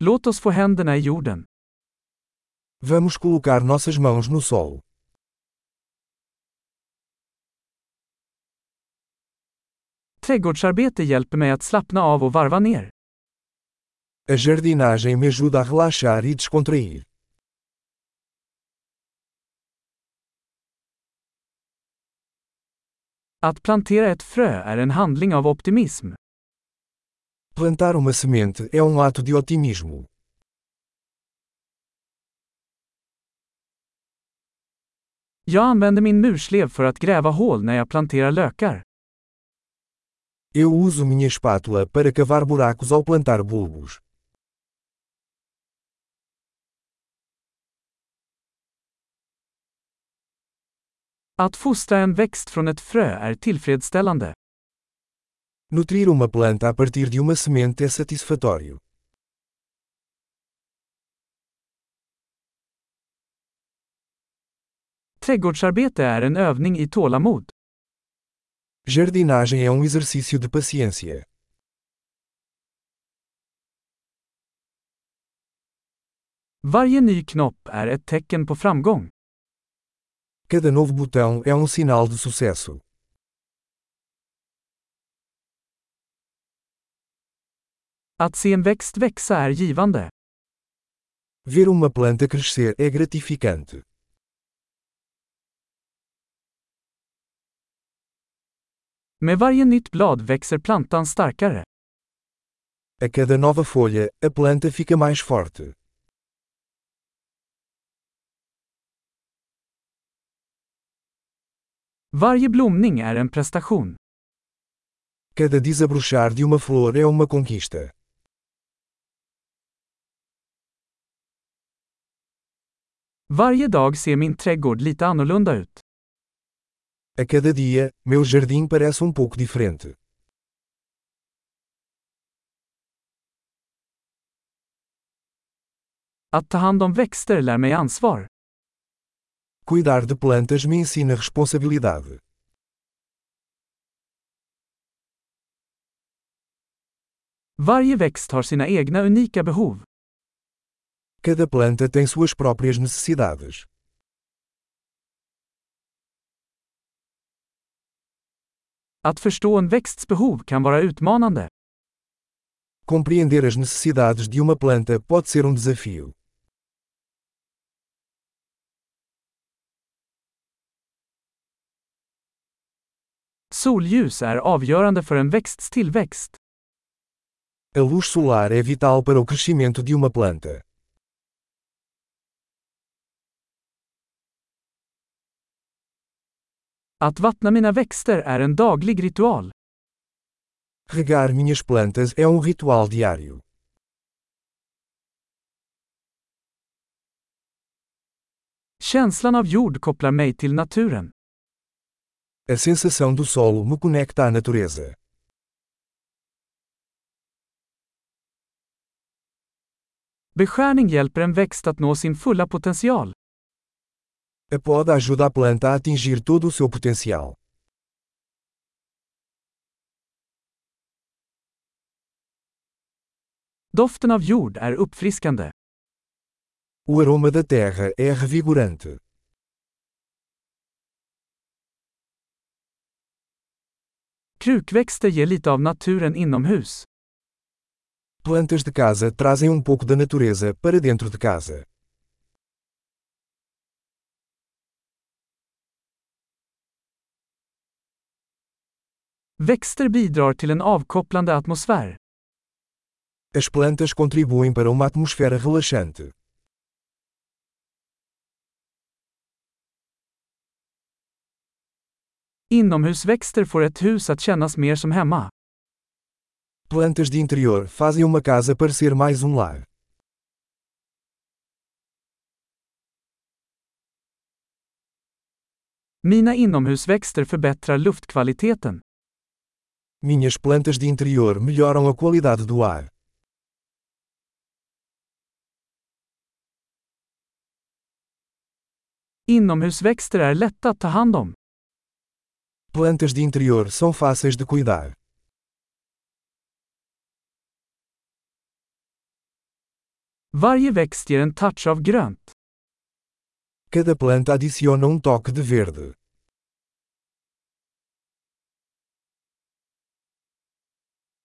Låt oss få händerna i jorden. Vamos colocar nossas mãos no solo. Trädgårdsarbete hjälper mig att slappna av och varva ner. A jardinagem me ajuda a relaxar e descontrair. Att plantera ett frö är en handling av optimism. Plantar uma semente é um ato de otimismo. Jag använder min murslev för att gräva hål när jag planterar lökar. Eu uso minha espátula para cavar buracos ao plantar bulbos. Att fostra en växt från ett frö är tillfredsställande. Nutrir uma planta a partir de uma semente é satisfatório. Trädgårdsarbete är en övning i tålamod. Jardinagem é um exercício de paciência. Varje ny knopp är ett tecken på framgång. Cada novo botão é um sinal de sucesso. Att se en växt växa är givande. Ver uma planta crescer é gratificante. Med varje nytt blad växer plantan starkare. A cada nova folha, a planta fica mais forte. Varje blomning är en prestation. Cada desabrochar de uma flor é uma conquista. Varje dag ser min trädgård lite annorlunda ut. A cada dia, meu jardim parece um pouco diferente. Att ta hand om växter lär mig ansvar. Cuidar de plantas me ensina responsabilidade. Varje växt har sina egna unika behov. Cada planta tem suas próprias necessidades. Att förstå en växts behov kan vara utmanande. Compreender as necessidades de uma planta pode ser um desafio. Solljus är avgörande för en växts tillväxt. A luz solar é vital para o crescimento de uma planta. Att vattna mina växter är en daglig ritual. Regar minhas plantas é um ritual diário. Känslan av jord kopplar mig till naturen. A sensação do solo me conecta à natureza. Beskärning hjälper en växt att nå sin fulla potential. A poda ajuda a planta a atingir todo o seu potencial. Doften av jord är uppfriskande. O aroma da terra é revigorante. Krukväxter ger lite av naturen inomhus. Plantas de casa trazem um pouco da natureza para dentro de casa. Växter bidrar till en avkopplande atmosfär. As plantas contribuem para uma atmosfera relaxante. Inomhusväxter får ett hus att kännas mer som hemma. Plantas de interior fazem uma casa parecer mais um lar. Mina inomhusväxter förbättrar luftkvaliteten. Minhas plantas de interior melhoram a qualidade do ar. Inomhusväxter är lätta att ta hand om. Plantas de interior são fáceis de cuidar. Varje växt ger en touch av grönt. Cada planta adiciona um toque de verde.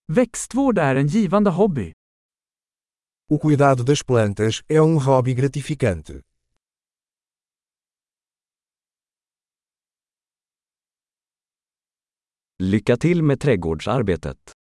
Växtvård är en givande hobby. O cuidado das plantas é um hobby gratificante. Lycka till med trädgårdsarbetet.